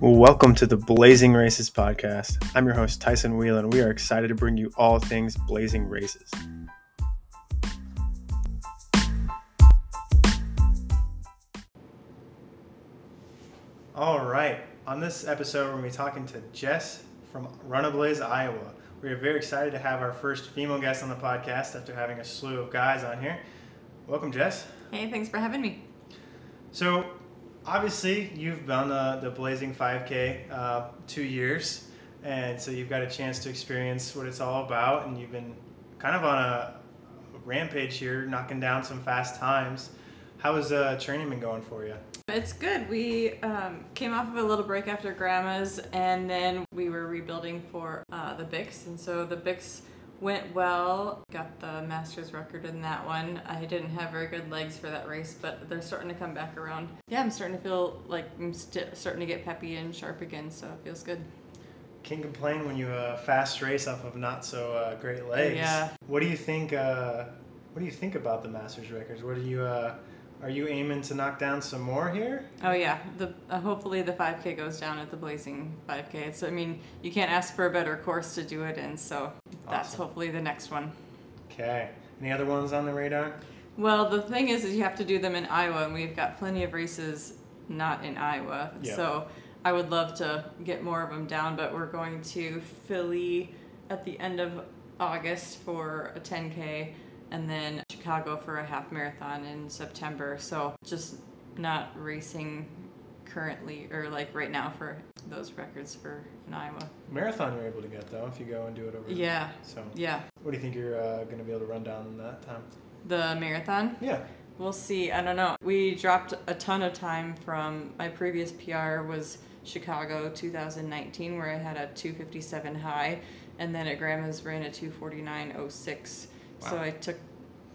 Welcome to the Blazing Races podcast. I'm your host, Tyson Wieland, and we are excited to bring you all things Blazing Races. All right, on this episode, we're going to be talking to Jess from Runablaze, Iowa. We are very excited to have our first female guest on the podcast after having a slew of guys on here. Welcome, Jess. Hey, thanks for having me. So, obviously, you've done the, the Blazing 5K uh, two years, and so you've got a chance to experience what it's all about, and you've been kind of on a rampage here, knocking down some fast times. How has uh, training been going for you? It's good. We um, came off of a little break after grandma's, and then we were rebuilding for uh, the Bix, and so the Bix went well. Got the Masters record in that one. I didn't have very good legs for that race, but they're starting to come back around. Yeah, I'm starting to feel like I'm st- starting to get peppy and sharp again, so it feels good. Can't complain when you uh, fast race off of not so uh, great legs. Yeah. What do you think? Uh, what do you think about the Masters records? What do you? Uh, are you aiming to knock down some more here? Oh yeah, the uh, hopefully the 5K goes down at the Blazing 5K. It's I mean you can't ask for a better course to do it in, so that's Awesome. hopefully the next one. Okay. Any other ones on the radar? Well, the thing is, is you have to do them in Iowa, and we've got plenty of races not in Iowa. Yeah. So I would love to get more of them down, but we're going to Philly at the end of August for a 10K, and then Chicago for a half marathon in September. So just not racing currently or like right now for those records for in Iowa. Marathon you're able to get though if you go and do it over. Yeah, So yeah. what do you think you're uh, going to be able to run down in that time? The marathon. Yeah. We'll see. I don't know. We dropped a ton of time from my previous PR was Chicago 2019 where I had a 257 high and then at Grandma's ran a 249.06. So I took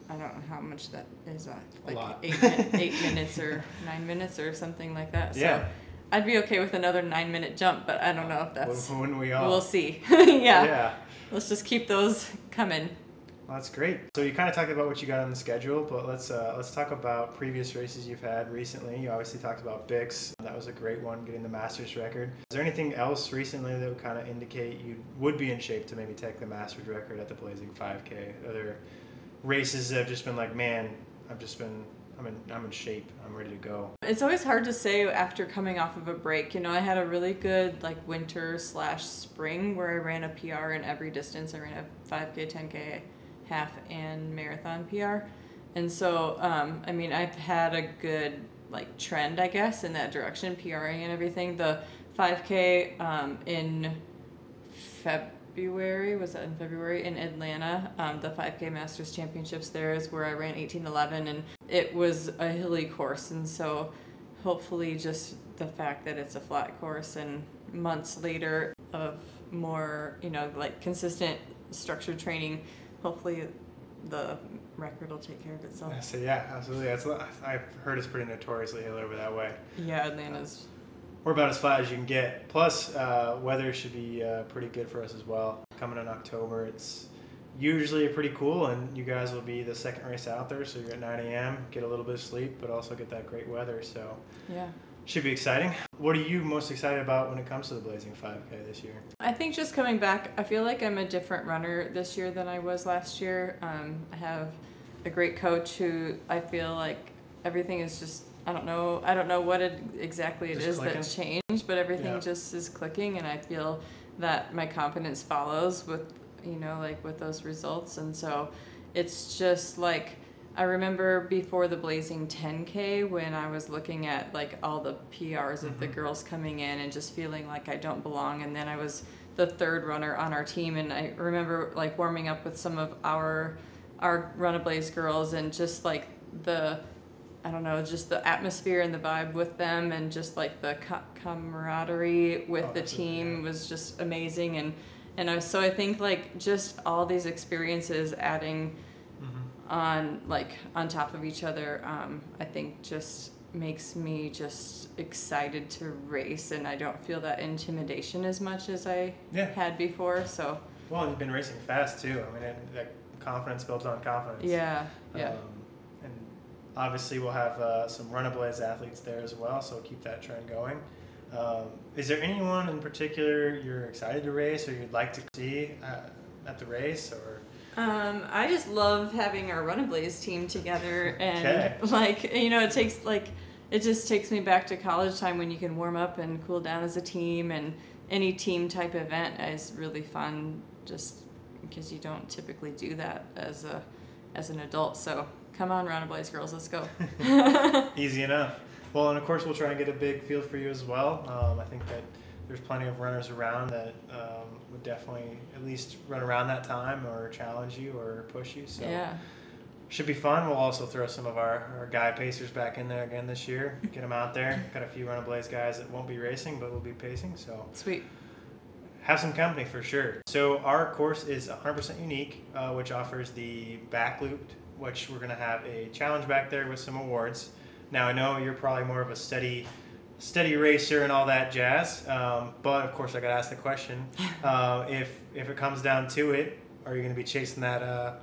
I don't know how much that is uh, A like lot. 8 8 minutes or 9 minutes or something like that. So Yeah. I'd be okay with another 9 minute jump, but I don't know if that's Wouldn't we all? we'll see. yeah. Yeah. Let's just keep those coming. Well, that's great. So you kind of talked about what you got on the schedule, but let's uh, let's talk about previous races you've had recently. You obviously talked about Bix. That was a great one, getting the Masters record. Is there anything else recently that would kind of indicate you would be in shape to maybe take the Masters record at the Blazing 5K? Are there races that have just been like, man, I've just been, I'm in, I'm in shape. I'm ready to go. It's always hard to say after coming off of a break. You know, I had a really good like winter slash spring where I ran a PR in every distance. I ran a 5K, 10K, half, and marathon PR. And so, um, I mean, I've had a good like trend, I guess, in that direction, PRing and everything. The 5K um, in February was that in February in Atlanta. Um, the 5K Masters Championships there is where I ran 1811, and it was a hilly course, and so hopefully just the fact that it's a flat course and months later of more you know like consistent structured training, hopefully the record will take care of itself. So yeah, absolutely. That's, I've heard it's pretty notoriously hill over that way. Yeah, Atlanta's We're about as flat as you can get. Plus, uh, weather should be uh, pretty good for us as well. Coming in October, it's usually pretty cool, and you guys will be the second race out there, so you're at 9 a.m., get a little bit of sleep, but also get that great weather, so yeah. should be exciting. What are you most excited about when it comes to the Blazing 5K this year? I think just coming back, I feel like I'm a different runner this year than I was last year. Um, I have a great coach who I feel like everything is just I don't know I don't know what it exactly it Just is that's changed, but everything Yeah. just is clicking, and I feel that my confidence follows with you know like with those results, and so it's just like. I remember before the Blazing 10K when I was looking at like all the PRs of the Mhm. girls coming in and just feeling like I don't belong. And then I was the third runner on our team, and I remember like warming up with some of our our Runablaze girls and just like the I don't know, just the atmosphere and the vibe with them, and just like the co- camaraderie with Oh, the team yeah. was just amazing. And and I, so I think like just all these experiences adding Mm-hmm. on like on top of each other um, i think just makes me just excited to race and i don't feel that intimidation as much as i Yeah. had before so Well, you've been racing fast too. I mean, it, that confidence builds on confidence. yeah yeah Um, and obviously, we'll have uh, some Run a athletes there as well, so keep that trend going. Um, is there anyone in particular you're excited to race or you'd like to see uh, at the race or? Um, I just love having our Run a team together, and Okay. like you know, it takes like it just takes me back to college time when you can warm up and cool down as a team, and any team type event is really fun, just because you don't typically do that as a as an adult. So come on, Runablaze girls, let's go. Easy enough. Well, and of course, we'll try and get a big field for you as well. Um, I think that there's plenty of runners around that um, would definitely at least run around that time or challenge you or push you. So yeah, should be fun. We'll also throw some of our, our guy pacers back in there again this year. Get them out there. Got a few Runablaze guys that won't be racing, but will be pacing. So sweet. have some company for sure. So our course is 100% unique, uh, which offers the back looped, which we're gonna have a challenge back there with some awards. Now I know you're probably more of a steady, steady racer and all that jazz, um, but of course I gotta ask the question: uh, if if it comes down to it, are you gonna be chasing that uh,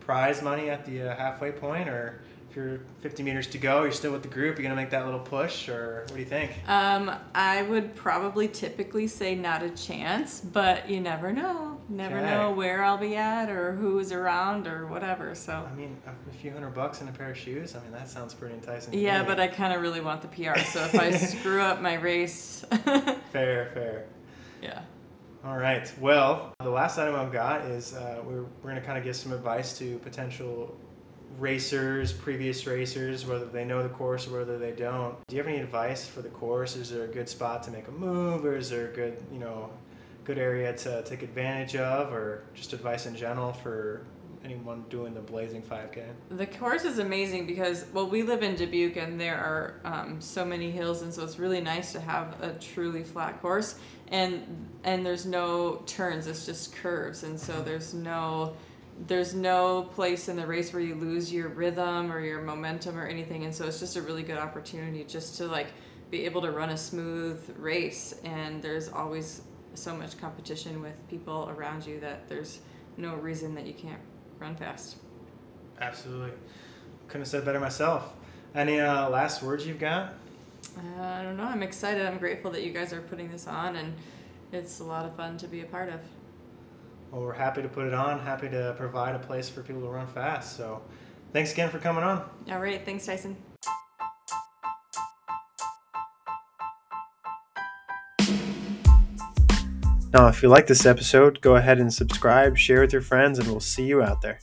prize money at the uh, halfway point, or if you're 50 meters to go, you're still with the group, you're gonna make that little push, or what do you think? Um, I would probably typically say not a chance, but you never know. Never Okay. know where I'll be at or who's around or whatever. So I mean, a few hundred bucks and a pair of shoes. I mean, that sounds pretty enticing. yeah, but I kind of really want the PR. So if I screw up my race, fair, fair. yeah. All right. Well, the last item I've got is uh, we're we're gonna kind of give some advice to potential racers, previous racers, whether they know the course or whether they don't. Do you have any advice for the course? Is there a good spot to make a move, or is there a good you know good area to take advantage of, or just advice in general for anyone doing the Blazing 5K? The course is amazing because well, we live in Dubuque and there are um, so many hills, and so it's really nice to have a truly flat course. And and there's no turns; it's just curves, and so there's no there's no place in the race where you lose your rhythm or your momentum or anything. And so it's just a really good opportunity just to like be able to run a smooth race. And there's always so much competition with people around you that there's no reason that you can't run fast. Absolutely. Couldn't have said better myself. Any uh, last words you've got? Uh, I don't know. I'm excited. I'm grateful that you guys are putting this on, and it's a lot of fun to be a part of. Well, we're happy to put it on, happy to provide a place for people to run fast. So thanks again for coming on. All right. Thanks, Tyson. Now, if you like this episode, go ahead and subscribe, share with your friends, and we'll see you out there.